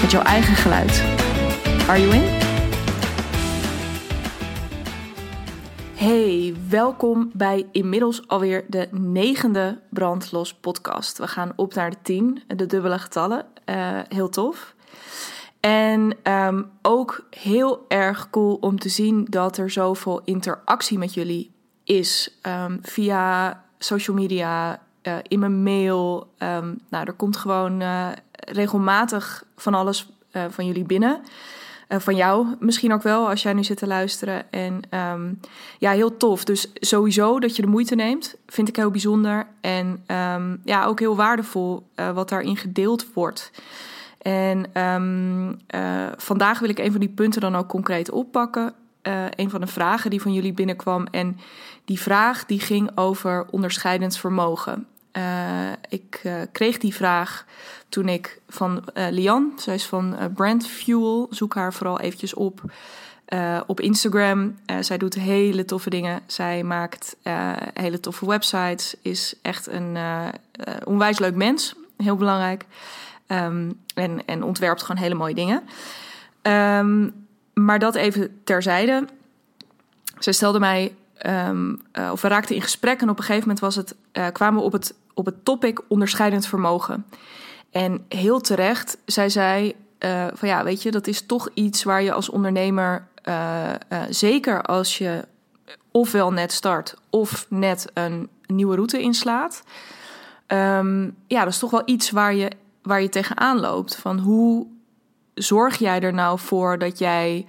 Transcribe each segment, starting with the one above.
met jouw eigen geluid. Are you in? Hey, welkom bij inmiddels alweer de negende Brandlos podcast. We gaan op naar de tien, de dubbele getallen. Uh, heel tof. En um, ook heel erg cool om te zien dat er zoveel interactie met jullie is. Um, via social media, uh, in mijn mail. Um, nou, er komt gewoon uh, regelmatig van alles uh, van jullie binnen. van jou misschien ook wel, als jij nu zit te luisteren. En ja, heel tof. Dus sowieso dat je de moeite neemt, vind ik heel bijzonder. En ja, ook heel waardevol wat daarin gedeeld wordt. En vandaag wil ik een van die punten dan ook concreet oppakken. Een van de vragen die van jullie binnenkwam. En die vraag die ging over onderscheidend vermogen. Uh, ik kreeg die vraag toen ik van Lian, zij is van Brand Fuel, zoek haar vooral eventjes op. op Instagram. zij doet hele toffe dingen. Zij maakt hele toffe websites. Is echt een onwijs leuk mens. Heel belangrijk. Um, en, en ontwerpt gewoon hele mooie dingen. Um, maar dat even terzijde. Zij stelde mij, um, uh, of we raakten in gesprek en op een gegeven moment was het, uh, kwamen we op het, op het topic onderscheidend vermogen. En heel terecht, zij zei uh, van ja, weet je, dat is toch iets waar je als ondernemer, zeker als je ofwel net start of net een nieuwe route inslaat, um, ja, dat is toch wel iets waar je waar je tegenaan loopt. Van hoe zorg jij er nou voor dat jij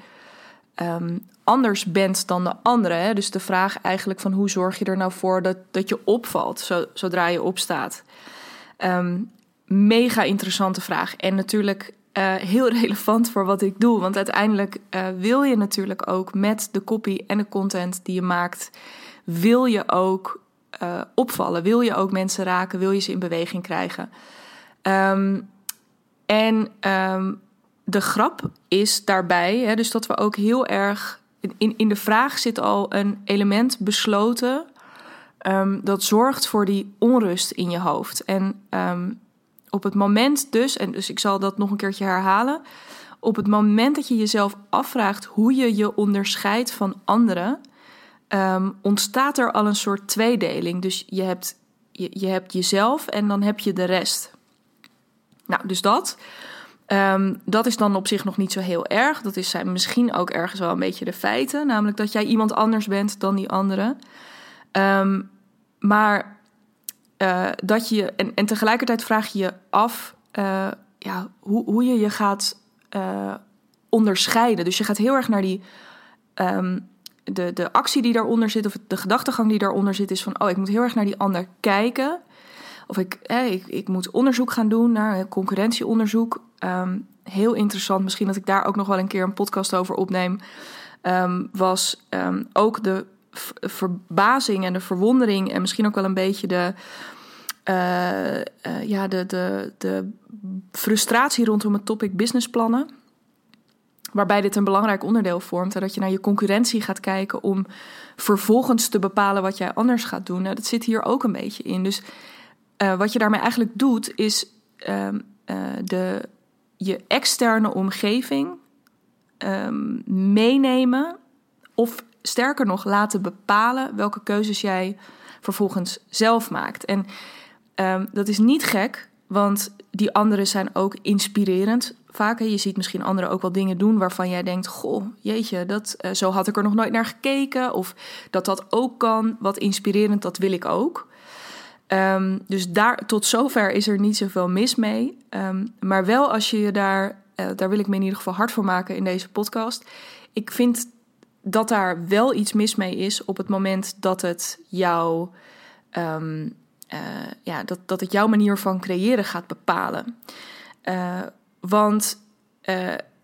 um, anders bent dan de anderen? Dus de vraag eigenlijk van hoe zorg je er nou voor dat, dat je opvalt zo, zodra je opstaat. Um, mega interessante vraag. En natuurlijk uh, heel relevant voor wat ik doe. Want uiteindelijk uh, wil je natuurlijk ook met de copy en de content die je maakt, wil je ook uh, opvallen. Wil je ook mensen raken? Wil je ze in beweging krijgen? Um, en de grap is daarbij, hè, dus dat we ook heel erg. In, in de vraag zit al een element besloten. Um, dat zorgt voor die onrust in je hoofd. En op het moment dus, en dus ik zal dat nog een keertje herhalen. Op het moment dat je jezelf afvraagt hoe je je onderscheidt van anderen, ontstaat er al een soort tweedeling. Dus je hebt, je, je hebt jezelf en dan heb je de rest. Nou, dus dat. Um, dat is dan op zich nog niet zo heel erg. Dat is zijn misschien ook ergens wel een beetje de feiten. Namelijk dat jij iemand anders bent dan die andere. Um, maar uh, dat je. En, tegelijkertijd vraag je je af uh, ja, hoe, hoe je je gaat uh, onderscheiden. Dus je gaat heel erg naar die. Um, de, de actie die daaronder zit, of de gedachtegang die daaronder zit, is van: oh, ik moet heel erg naar die ander kijken. Of ik, ik, ik moet onderzoek gaan doen naar concurrentieonderzoek. Um, heel interessant, misschien dat ik daar ook nog wel een keer een podcast over opneem. Um, was um, ook de verbazing en de verwondering en misschien ook wel een beetje de, uh, uh, ja, de, de, de frustratie rondom het topic businessplannen. Waarbij dit een belangrijk onderdeel vormt. En dat je naar je concurrentie gaat kijken om vervolgens te bepalen wat jij anders gaat doen. Nou, dat zit hier ook een beetje in. Dus uh, wat je daarmee eigenlijk doet, is de, je externe omgeving um, meenemen. Of sterker nog, laten bepalen welke keuzes jij vervolgens zelf maakt. En um, dat is niet gek, want die anderen zijn ook inspirerend. Vaak, je ziet misschien anderen ook wel dingen doen waarvan jij denkt: Goh, jeetje, dat, uh, zo had ik er nog nooit naar gekeken. Of dat dat ook kan, wat inspirerend, dat wil ik ook. Um, dus daar, tot zover is er niet zoveel mis mee. Um, maar wel als je je daar, uh, daar wil ik me in ieder geval hard voor maken in deze podcast. Ik vind dat daar wel iets mis mee is op het moment dat het jou, um, uh, ja, dat, dat het jouw manier van creëren gaat bepalen. Uh, want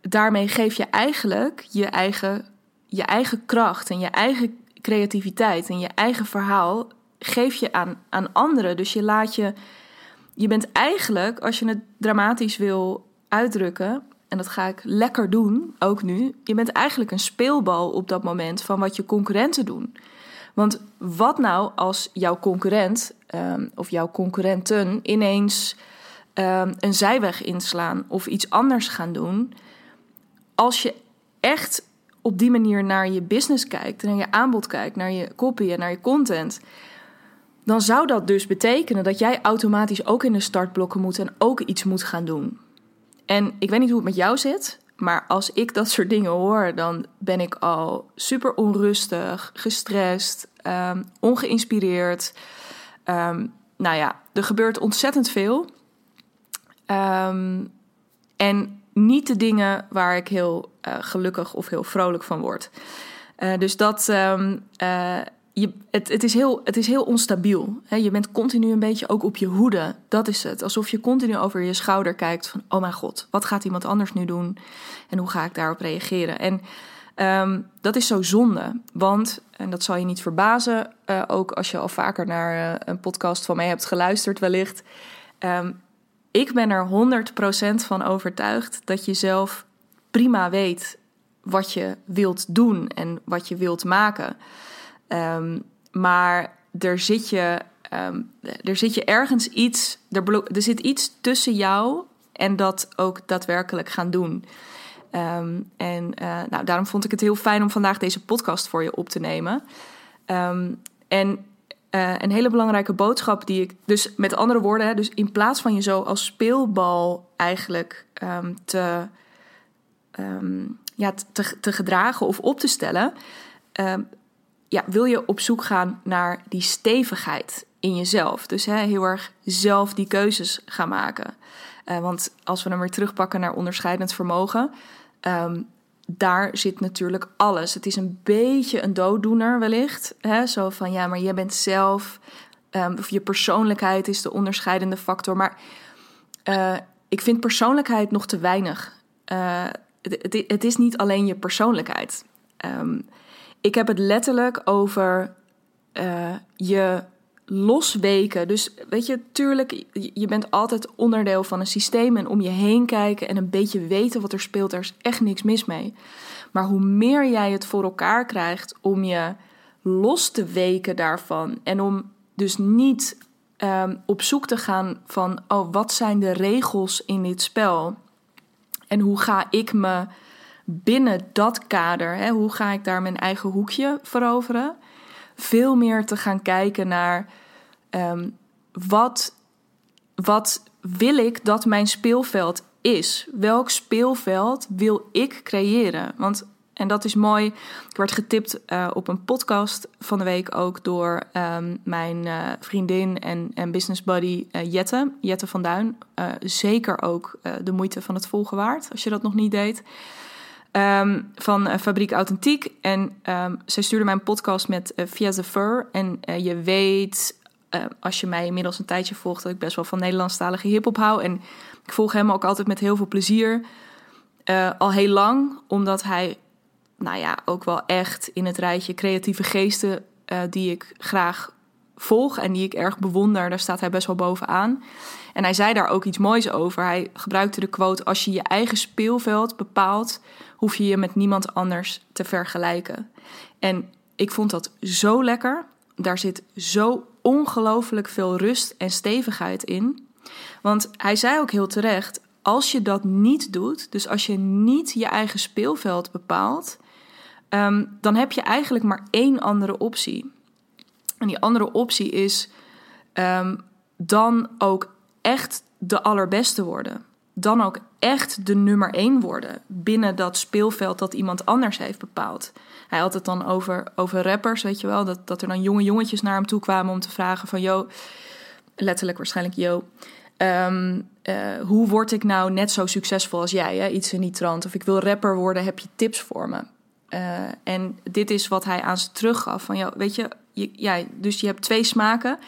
daarmee geef je eigenlijk je eigen, je eigen kracht en je eigen creativiteit en je eigen verhaal geef je aan, aan anderen. Dus je laat je. Je bent eigenlijk, als je het dramatisch wil uitdrukken, en dat ga ik lekker doen, ook nu. Je bent eigenlijk een speelbal op dat moment van wat je concurrenten doen. Want wat nou als jouw concurrent um, of jouw concurrenten ineens um, een zijweg inslaan of iets anders gaan doen? Als je echt op die manier naar je business kijkt, naar je aanbod kijkt, naar je copy en naar je content, dan zou dat dus betekenen dat jij automatisch ook in de startblokken moet en ook iets moet gaan doen. En ik weet niet hoe het met jou zit, maar als ik dat soort dingen hoor, dan ben ik al super onrustig, gestrest, um, ongeïnspireerd. Um, nou ja, er gebeurt ontzettend veel. Um, en niet de dingen waar ik heel uh, gelukkig of heel vrolijk van word. Uh, dus dat, uh, je, het, het, is heel, het is heel onstabiel. Je bent continu een beetje ook op je hoede. Dat is het. Alsof je continu over je schouder kijkt van... oh mijn god, wat gaat iemand anders nu doen? En hoe ga ik daarop reageren? En um, dat is zo zonde. Want, en dat zal je niet verbazen... Uh, ook als je al vaker naar uh, een podcast van mij hebt geluisterd wellicht... Um, ik ben er 100% van overtuigd dat je zelf prima weet wat je wilt doen en wat je wilt maken. Um, maar er zit je, um, er zit je ergens iets, er, zit iets tussen jou en dat ook daadwerkelijk gaan doen. Um, en uh, nou, daarom vond ik het heel fijn om vandaag deze podcast voor je op te nemen. en uh, een hele belangrijke boodschap die ik, dus met andere woorden, dus in plaats van je zo als speelbal eigenlijk te, ja, te, te, gedragen of op te stellen, ja, wil je op zoek gaan naar die stevigheid in jezelf. Dus hè, heel erg zelf die keuzes gaan maken. Uh, want als we hem weer terugpakken naar onderscheidend vermogen, um, daar zit natuurlijk alles. Het is een beetje een dooddoener wellicht. Hè? Zo van ja, maar jij bent zelf, um, of je persoonlijkheid is de onderscheidende factor. Maar uh, ik vind persoonlijkheid nog te weinig. Het, het, het, is niet alleen je persoonlijkheid. Um, ik heb het letterlijk over uh, je losweken. Dus weet je, tuurlijk, je bent altijd onderdeel van een systeem en om je heen kijken en een beetje weten wat er speelt, er is echt niks mis mee. Maar hoe meer jij het voor elkaar krijgt om je los te weken daarvan en om dus niet um, op zoek te gaan van, oh, wat zijn de regels in dit spel? En hoe ga ik me binnen dat kader, hè, hoe ga ik daar mijn eigen hoekje veroveren? Veel meer te gaan kijken naar um, wat, wat wil ik dat mijn speelveld is? Welk speelveld wil ik creëren? Want, en dat is mooi, ik werd getipt uh, op een podcast van de week ook door um, mijn uh, vriendin en, en business buddy uh, Jette, Jette van Duin. zeker ook de moeite van het volgen waard, als je dat nog niet deed. Um, van uh, Fabriek Authentiek. En um, zij stuurde mij een podcast met uh, Via the Fur. En uh, je weet, als je mij inmiddels een tijdje volgt, dat ik best wel van Nederlandstalige hip-hop hou. En ik volg hem ook altijd met heel veel plezier. al heel lang, omdat hij, nou ja, ook wel echt in het rijtje creatieve geesten die ik graag volg en die ik erg bewonder, daar staat hij best wel bovenaan. En hij zei daar ook iets moois over. Hij gebruikte de quote: Als je je eigen speelveld bepaalt, hoef je je met niemand anders te vergelijken. En ik vond dat zo lekker. Daar zit zo ongelooflijk veel rust en stevigheid in. Want hij zei ook heel terecht: als je dat niet doet, dus als je niet je eigen speelveld bepaalt, ehm, dan heb je eigenlijk maar één andere optie. En die andere optie is ehm, dan ook echt de allerbeste worden. Dan ook echt de nummer één worden binnen dat speelveld dat iemand anders heeft bepaald. Hij had het dan over, over rappers, weet je wel. Dat, dat er dan jonge jongetjes naar hem toe kwamen om te vragen van... Yo, letterlijk waarschijnlijk, yo, um, uh, hoe word ik nou net zo succesvol als jij? Hè? Iets in die trant. Of ik wil rapper worden, heb je tips voor me? Uh, en dit is wat hij aan ze teruggaf. Van, jou, weet je, ja, dus je hebt twee smaken.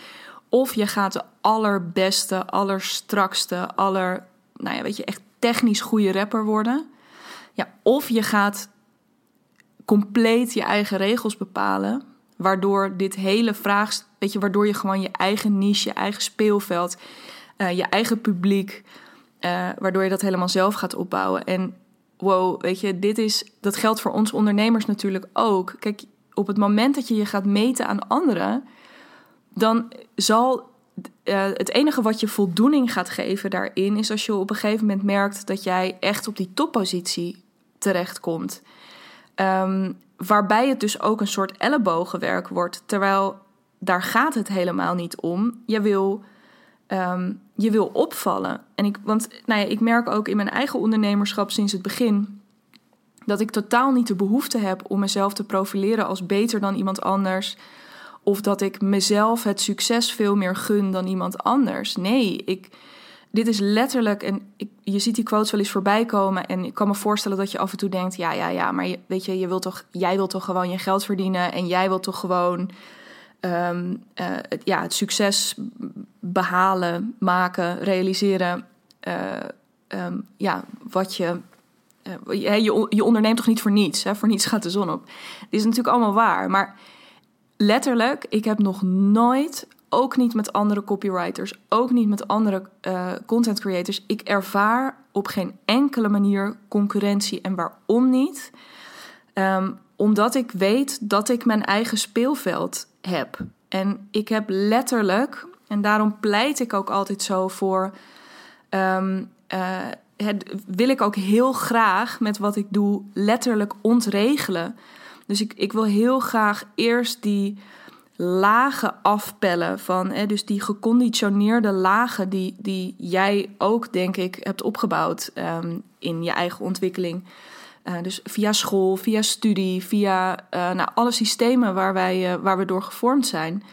Of je gaat de allerbeste, allerstrakste, aller, nou ja, weet je, echt technisch goede rapper worden. Ja, of je gaat compleet je eigen regels bepalen. Waardoor dit hele vraag, weet je, waardoor je gewoon je eigen niche, je eigen speelveld, uh, je eigen publiek, uh, waardoor je dat helemaal zelf gaat opbouwen. En wow, weet je, dit is, dat geldt voor ons ondernemers natuurlijk ook. Kijk, op het moment dat je je gaat meten aan anderen, dan zal uh, het enige wat je voldoening gaat geven daarin is als je op een gegeven moment merkt dat jij echt op die toppositie terechtkomt. Um, waarbij het dus ook een soort ellebogenwerk wordt, terwijl daar gaat het helemaal niet om. Je wil, um, je wil opvallen. En ik, want nou ja, ik merk ook in mijn eigen ondernemerschap sinds het begin dat ik totaal niet de behoefte heb om mezelf te profileren als beter dan iemand anders. Of dat ik mezelf het succes veel meer gun dan iemand anders. Nee, ik, dit is letterlijk, en je ziet die quotes wel eens voorbij komen. En ik kan me voorstellen dat je af en toe denkt: ja, ja, ja, maar weet je, je wilt toch, jij wilt toch gewoon je geld verdienen. En jij wilt toch gewoon um, uh, het, ja, het succes behalen, maken, realiseren. Uh, um, ja, wat je uh, je, je onderneemt toch niet voor niets? Hè? Voor niets gaat de zon op. Dit is natuurlijk allemaal waar. Maar letterlijk, ik heb nog nooit, ook niet met andere copywriters, ook niet met andere content creators, ik ervaar op geen enkele manier concurrentie. En waarom niet? Um, omdat ik weet dat ik mijn eigen speelveld heb. En ik heb letterlijk, en daarom pleit ik ook altijd zo voor. Uh, het, wil ik ook heel graag met wat ik doe letterlijk ontregelen. Dus ik, ik wil heel graag eerst die lagen afpellen van, hè, dus die geconditioneerde lagen die, die jij ook, denk ik, hebt opgebouwd um, in je eigen ontwikkeling. Uh, dus via school, via studie, via uh, nou, alle systemen waar, wij, uh, waar we door gevormd zijn.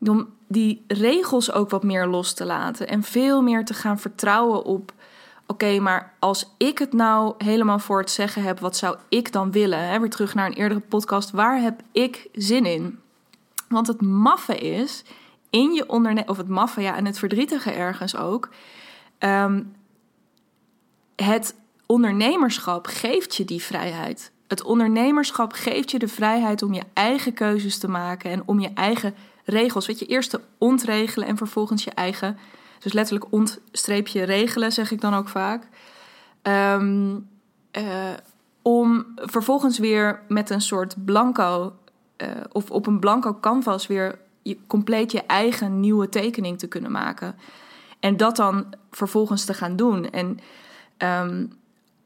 Om die regels ook wat meer los te laten en veel meer te gaan vertrouwen op oké, maar als ik het nou helemaal voor het zeggen heb, wat zou ik dan willen? Weer terug naar een eerdere podcast. Waar heb ik zin in? Want het maffe is, in je onderneming, of het maffe, ja, en het verdrietige ergens ook. Um, het ondernemerschap geeft je die vrijheid. Het ondernemerschap geeft je de vrijheid om je eigen keuzes te maken en om je eigen regels. Weet je, eerst te ontregelen en vervolgens je eigen dus letterlijk ontstreepje regelen, zeg ik dan ook vaak. Um, uh, om vervolgens weer met een soort blanco uh, of op een blanco canvas weer je, compleet je eigen nieuwe tekening te kunnen maken. En dat dan vervolgens te gaan doen. En um,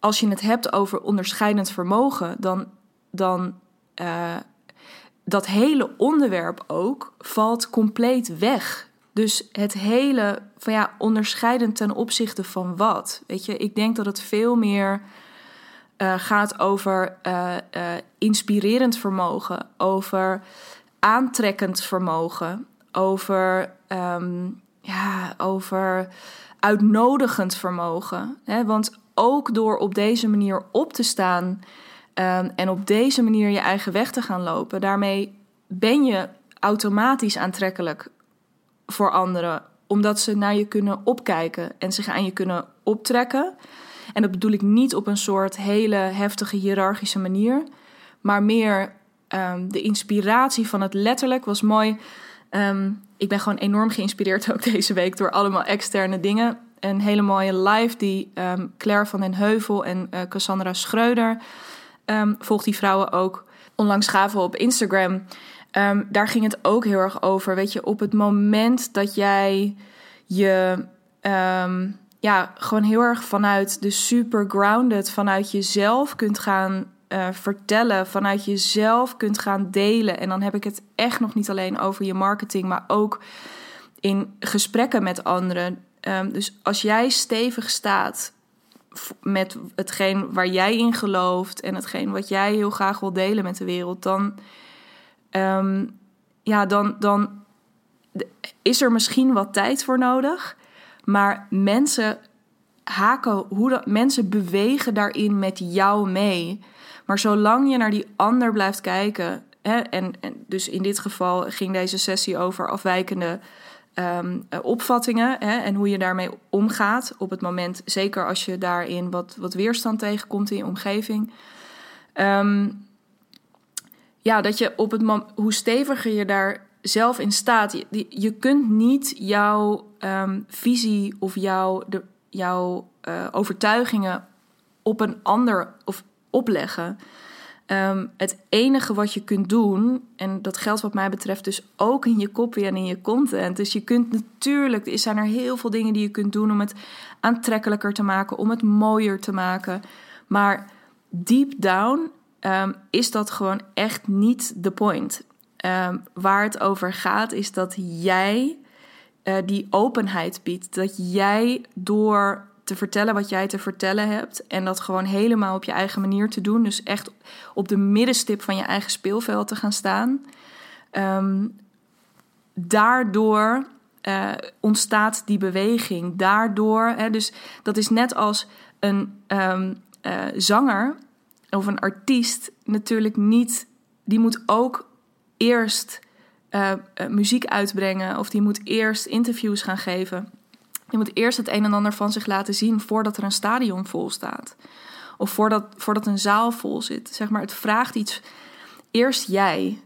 als je het hebt over onderscheidend vermogen, dan, dan uh, dat hele onderwerp ook valt compleet weg. Dus het hele van ja, onderscheidend ten opzichte van wat. Weet je, ik denk dat het veel meer uh, gaat over uh, inspirerend vermogen, over aantrekkend vermogen, over, um, ja, over uitnodigend vermogen. Hè? Want ook door op deze manier op te staan um, en op deze manier je eigen weg te gaan lopen, daarmee ben je automatisch aantrekkelijk voor anderen, omdat ze naar je kunnen opkijken en zich aan je kunnen optrekken. En dat bedoel ik niet op een soort hele heftige hiërarchische manier, maar meer um, de inspiratie van het letterlijk was mooi. Um, ik ben gewoon enorm geïnspireerd ook deze week door allemaal externe dingen. Een hele mooie live die um, Claire van den Heuvel en uh, Cassandra Schreuder volgt die vrouwen ook onlangs gaven op Instagram. Um, daar ging het ook heel erg over. Weet je, op het moment dat jij je um, ja, gewoon heel erg vanuit de super grounded, vanuit jezelf kunt gaan uh, vertellen, vanuit jezelf kunt gaan delen. En dan heb ik het echt nog niet alleen over je marketing, maar ook in gesprekken met anderen. Um, dus als jij stevig staat met hetgeen waar jij in gelooft en hetgeen wat jij heel graag wil delen met de wereld, dan um, ja, dan, dan is er misschien wat tijd voor nodig. Maar mensen haken, hoe dat, mensen bewegen daarin met jou mee. Maar zolang je naar die ander blijft kijken. Hè, en dus in dit geval ging deze sessie over afwijkende ehm, opvattingen hè, en hoe je daarmee omgaat op het moment, zeker als je daarin wat, wat weerstand tegenkomt in je omgeving. Ehm, ja, dat je op het moment, hoe steviger je daar zelf in staat, je, je kunt niet jouw ehm, visie of jouw, de, jouw uh, overtuigingen op een ander of opleggen. Um, het enige wat je kunt doen, en dat geldt wat mij betreft dus ook in je copy en in je content. Dus je kunt natuurlijk, er zijn er heel veel dingen die je kunt doen om het aantrekkelijker te maken, om het mooier te maken. Maar deep down um, is dat gewoon echt niet de point. Um, waar het over gaat is dat jij uh, die openheid biedt. Dat jij door te vertellen wat jij te vertellen hebt. En dat gewoon helemaal op je eigen manier te doen. Dus echt op de middenstip van je eigen speelveld te gaan staan. Um, daardoor uh, ontstaat die beweging. Daardoor, hè, dus dat is net als een um, uh, zanger of een artiest natuurlijk niet. Die moet ook eerst uh, muziek uitbrengen of die moet eerst interviews gaan geven. Je moet eerst het een en ander van zich laten zien voordat er een stadion vol staat. Of voordat, voordat een zaal vol zit. Zeg maar, het vraagt iets. Eerst jij.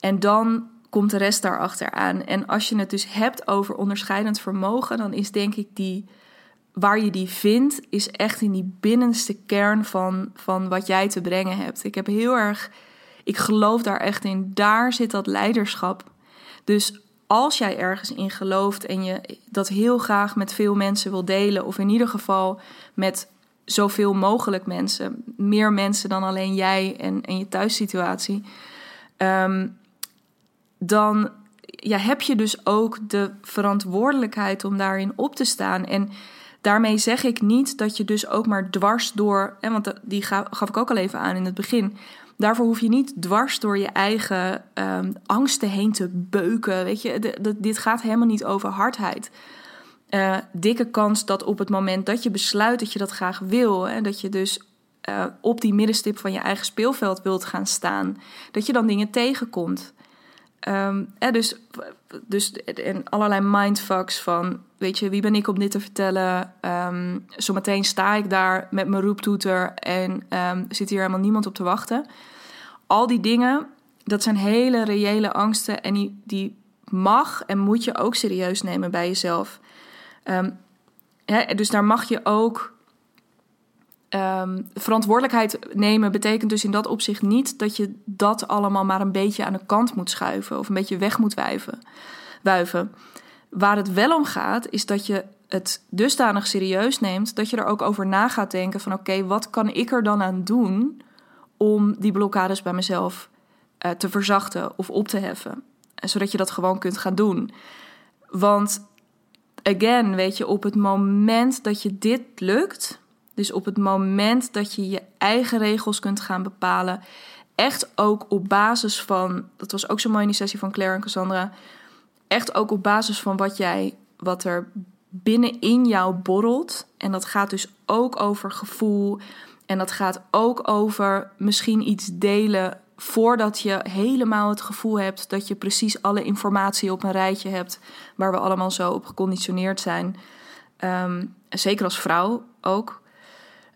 En dan komt de rest daarachter aan. En als je het dus hebt over onderscheidend vermogen, dan is denk ik die. Waar je die vindt, is echt in die binnenste kern van, van wat jij te brengen hebt. Ik heb heel erg. Ik geloof daar echt in. Daar zit dat leiderschap. Dus als jij ergens in gelooft en je dat heel graag met veel mensen wil delen, of in ieder geval met zoveel mogelijk mensen, meer mensen dan alleen jij en, en je thuissituatie, um, dan ja, heb je dus ook de verantwoordelijkheid om daarin op te staan. En daarmee zeg ik niet dat je dus ook maar dwars door, hè, want die gaf ik ook al even aan in het begin Daarvoor hoef je niet dwars door je eigen um, angsten heen te beuken. Weet je, dit gaat helemaal niet over hardheid. Uh, dikke kans dat op het moment dat je besluit dat je dat graag wil, en dat je dus uh, op die middenstip van je eigen speelveld wilt gaan staan, dat je dan dingen tegenkomt. Um, dus, dus en allerlei mindfucks van, weet je, wie ben ik om dit te vertellen? Um, zometeen sta ik daar met mijn roeptoeter en um, zit hier helemaal niemand op te wachten. Al die dingen, dat zijn hele reële angsten en die, die mag en moet je ook serieus nemen bij jezelf. Dus daar mag je ook Um, verantwoordelijkheid nemen betekent dus in dat opzicht niet dat je dat allemaal maar een beetje aan de kant moet schuiven of een beetje weg moet wuiven. wuiven. Waar het wel om gaat, is dat je het dusdanig serieus neemt dat je er ook over na gaat denken van oké, wat kan ik er dan aan doen om die blokkades bij mezelf uh, te verzachten of op te heffen. Zodat je dat gewoon kunt gaan doen. Want again, weet je, op het moment dat je dit lukt, dus op het moment dat je je eigen regels kunt gaan bepalen, echt ook op basis van, dat was ook zo mooi in die sessie van Claire en Cassandra, echt ook op basis van wat jij, wat er binnenin jou borrelt. En dat gaat dus ook over gevoel. En dat gaat ook over misschien iets delen voordat je helemaal het gevoel hebt dat je precies alle informatie op een rijtje hebt waar we allemaal zo op geconditioneerd zijn. Um, zeker als vrouw ook.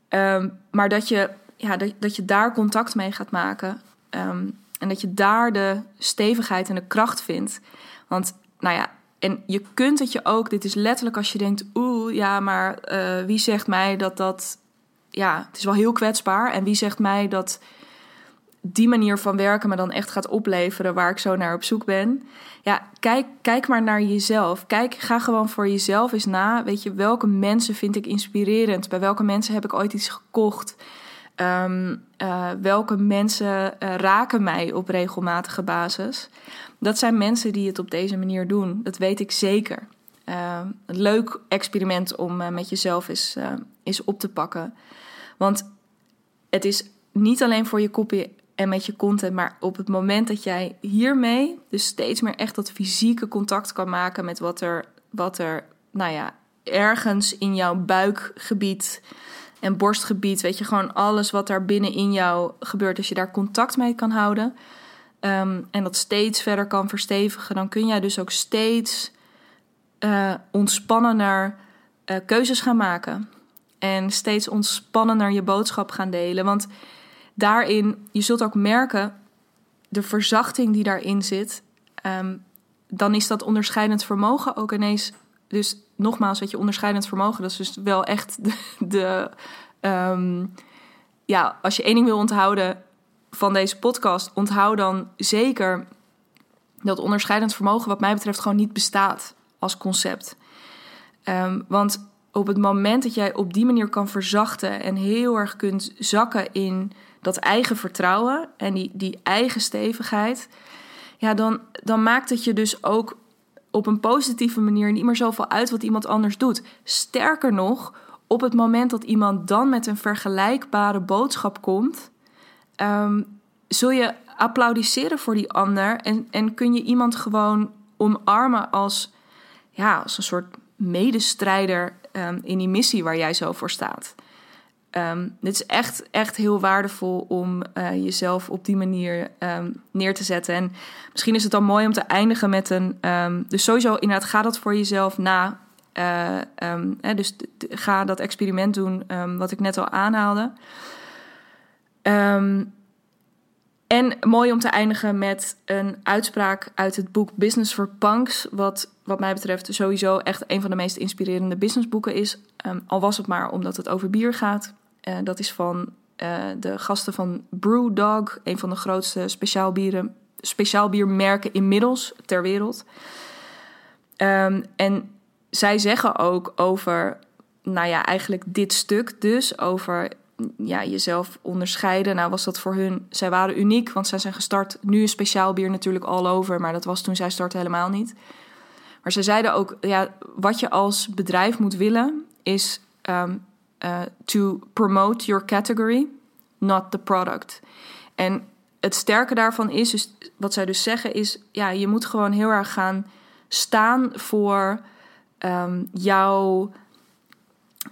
Um, maar dat je, ja, dat, dat je daar contact mee gaat maken. Um, en dat je daar de stevigheid en de kracht vindt. Want, nou ja, en je kunt het je ook, dit is letterlijk als je denkt, oeh, ja, maar uh, wie zegt mij dat dat, ja, het is wel heel kwetsbaar. En wie zegt mij dat die manier van werken me dan echt gaat opleveren waar ik zo naar op zoek ben. Ja, kijk, kijk maar naar jezelf. Kijk, ga gewoon voor jezelf eens na. Weet je, welke mensen vind ik inspirerend? Bij welke mensen heb ik ooit iets gekocht? Um, uh, welke mensen uh, raken mij op regelmatige basis? Dat zijn mensen die het op deze manier doen. Dat weet ik zeker. Uh, een leuk experiment om uh, met jezelf eens, is op te pakken. Want het is niet alleen voor je kopje en met je content. Maar op het moment dat jij hiermee dus steeds meer echt dat fysieke contact kan maken met wat er, wat er nou ja, ergens in jouw buikgebied en borstgebied, weet je, gewoon alles wat daar binnen in jou gebeurt, als je daar contact mee kan houden um, en dat steeds verder kan verstevigen, dan kun jij dus ook steeds uh, ontspannender uh, keuzes gaan maken. En steeds ontspannender je boodschap gaan delen. Want daarin, je zult ook merken, de verzachting die daarin zit. Um, dan is dat onderscheidend vermogen ook ineens. Dus nogmaals, wat je onderscheidend vermogen, dat is dus wel echt de. um, ja, als je één ding wil onthouden van deze podcast, onthoud dan zeker dat onderscheidend vermogen, wat mij betreft, gewoon niet bestaat als concept. Um, want op het moment dat jij op die manier kan verzachten en heel erg kunt zakken in dat eigen vertrouwen en die, die eigen stevigheid, ja, dan, dan maakt het je dus ook op een positieve manier niet meer zoveel uit wat iemand anders doet. Sterker nog, op het moment dat iemand dan met een vergelijkbare boodschap komt, um, zul je applaudisseren voor die ander en, en kun je iemand gewoon omarmen als, ja, als een soort medestrijder um, in die missie waar jij zo voor staat. Um, dit is echt, echt heel waardevol om uh, jezelf op die manier um, neer te zetten. En misschien is het dan mooi om te eindigen met een. Um, dus sowieso, inderdaad, ga dat voor jezelf na. Uh, hè, dus ga dat experiment doen, wat ik net al aanhaalde. En mooi om te eindigen met een uitspraak uit het boek Business for Punks. Wat, wat mij betreft, sowieso echt een van de meest inspirerende businessboeken is. al was het maar omdat het over bier gaat. Uh, dat is van uh, de gasten van Brewdog, een van de grootste speciaalbieren, speciaalbiermerken inmiddels ter wereld. Um, en zij zeggen ook over, nou ja, eigenlijk dit stuk dus, over ja, jezelf onderscheiden. Nou was dat voor hun, zij waren uniek, want zij zijn gestart. Nu is speciaalbier natuurlijk all over, maar dat was toen zij startte helemaal niet. Maar ze zeiden ook, ja, wat je als bedrijf moet willen, is um, uh, to promote your category, not the product. En het sterke daarvan is, dus wat zij dus zeggen, is ja, je moet gewoon heel erg gaan staan voor um, jouw,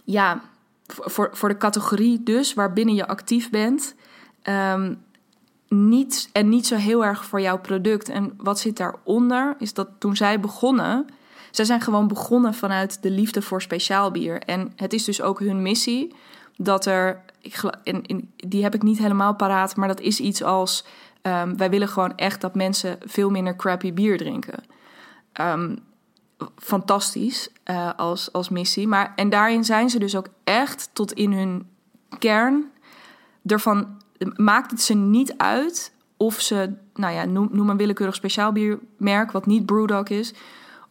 ja, voor, voor de categorie dus waarbinnen je actief bent. Um, niet, en niet zo heel erg voor jouw product. En wat zit daaronder, is dat toen zij begonnen, zij zijn gewoon begonnen vanuit de liefde voor speciaal bier. En het is dus ook hun missie dat er. Ik, in, in, die heb ik niet helemaal paraat, maar dat is iets als. Um, wij willen gewoon echt dat mensen veel minder crappy bier drinken. Um, fantastisch uh, als, als missie. Maar, en daarin zijn ze dus ook echt tot in hun kern ervan. Maakt het ze niet uit of ze, nou ja, noem, noem een willekeurig speciaal biermerk, wat niet Brewdog is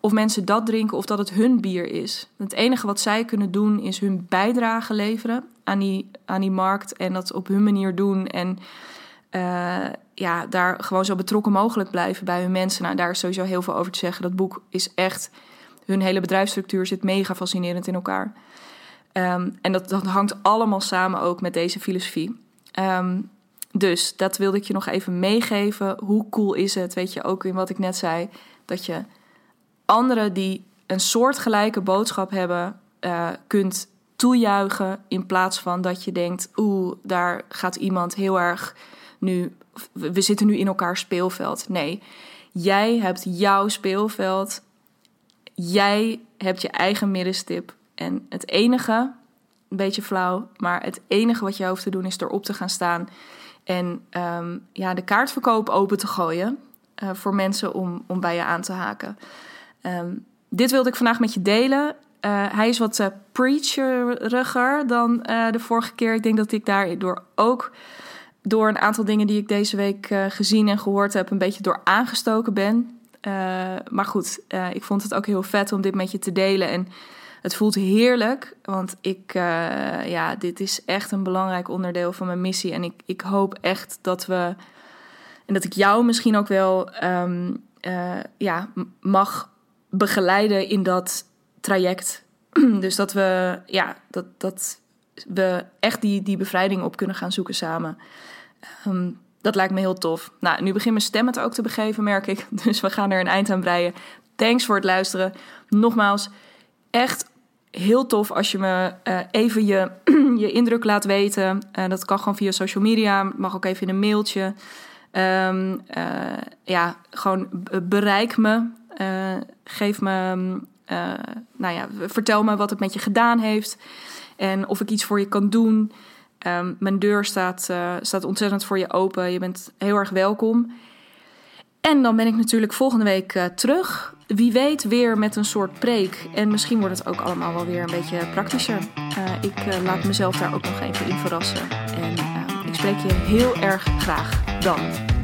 of mensen dat drinken of dat het hun bier is. Het enige wat zij kunnen doen is hun bijdrage leveren aan die, aan die markt en dat op hun manier doen. En uh, ja, daar gewoon zo betrokken mogelijk blijven bij hun mensen. Nou, daar is sowieso heel veel over te zeggen. Dat boek is echt. Hun hele bedrijfsstructuur zit mega fascinerend in elkaar. Um, en dat, dat hangt allemaal samen ook met deze filosofie. Um, dus dat wilde ik je nog even meegeven. Hoe cool is het, weet je, ook in wat ik net zei, dat je anderen die een soortgelijke boodschap hebben, uh, kunt toejuichen. In plaats van dat je denkt, oeh, daar gaat iemand heel erg nu. We zitten nu in elkaar speelveld. Nee, jij hebt jouw speelveld. Jij hebt je eigen middenstip. En het enige, een beetje flauw, maar het enige wat je hoeft te doen is erop te gaan staan. En um, ja, de kaartverkoop open te gooien uh, voor mensen om, om bij je aan te haken. Um, dit wilde ik vandaag met je delen. Uh, hij is wat uh, preacheriger dan de vorige keer. Ik denk dat ik daardoor ook door een aantal dingen die ik deze week gezien en gehoord heb, een beetje door aangestoken ben. maar goed, ik vond het ook heel vet om dit met je te delen. En het voelt heerlijk, want ik, ja, dit is echt een belangrijk onderdeel van mijn missie. En ik, ik hoop echt dat we, en dat ik jou misschien ook wel um, ja, mag begeleiden in dat traject. dus dat we, ja, dat, dat we echt die, die bevrijding op kunnen gaan zoeken samen. Ehm, dat lijkt me heel tof. Nou, nu begint mijn stem het ook te begeven, merk ik. Dus we gaan er een eind aan breien. Thanks voor het luisteren. Nogmaals, echt heel tof als je me uh, even je, je indruk laat weten. Uh, dat kan gewoon via social media. Mag ook even in een mailtje. Um, ja, gewoon bereik me. Geef me nou ja, vertel me wat het met je gedaan heeft en of ik iets voor je kan doen. Ehm, mijn deur staat, staat ontzettend voor je open. Je bent heel erg welkom. En dan ben ik natuurlijk volgende week terug. Wie weet weer met een soort preek. En misschien wordt het ook allemaal wel weer een beetje praktischer. ik laat mezelf daar ook nog even in verrassen. En ik spreek je heel erg graag dan.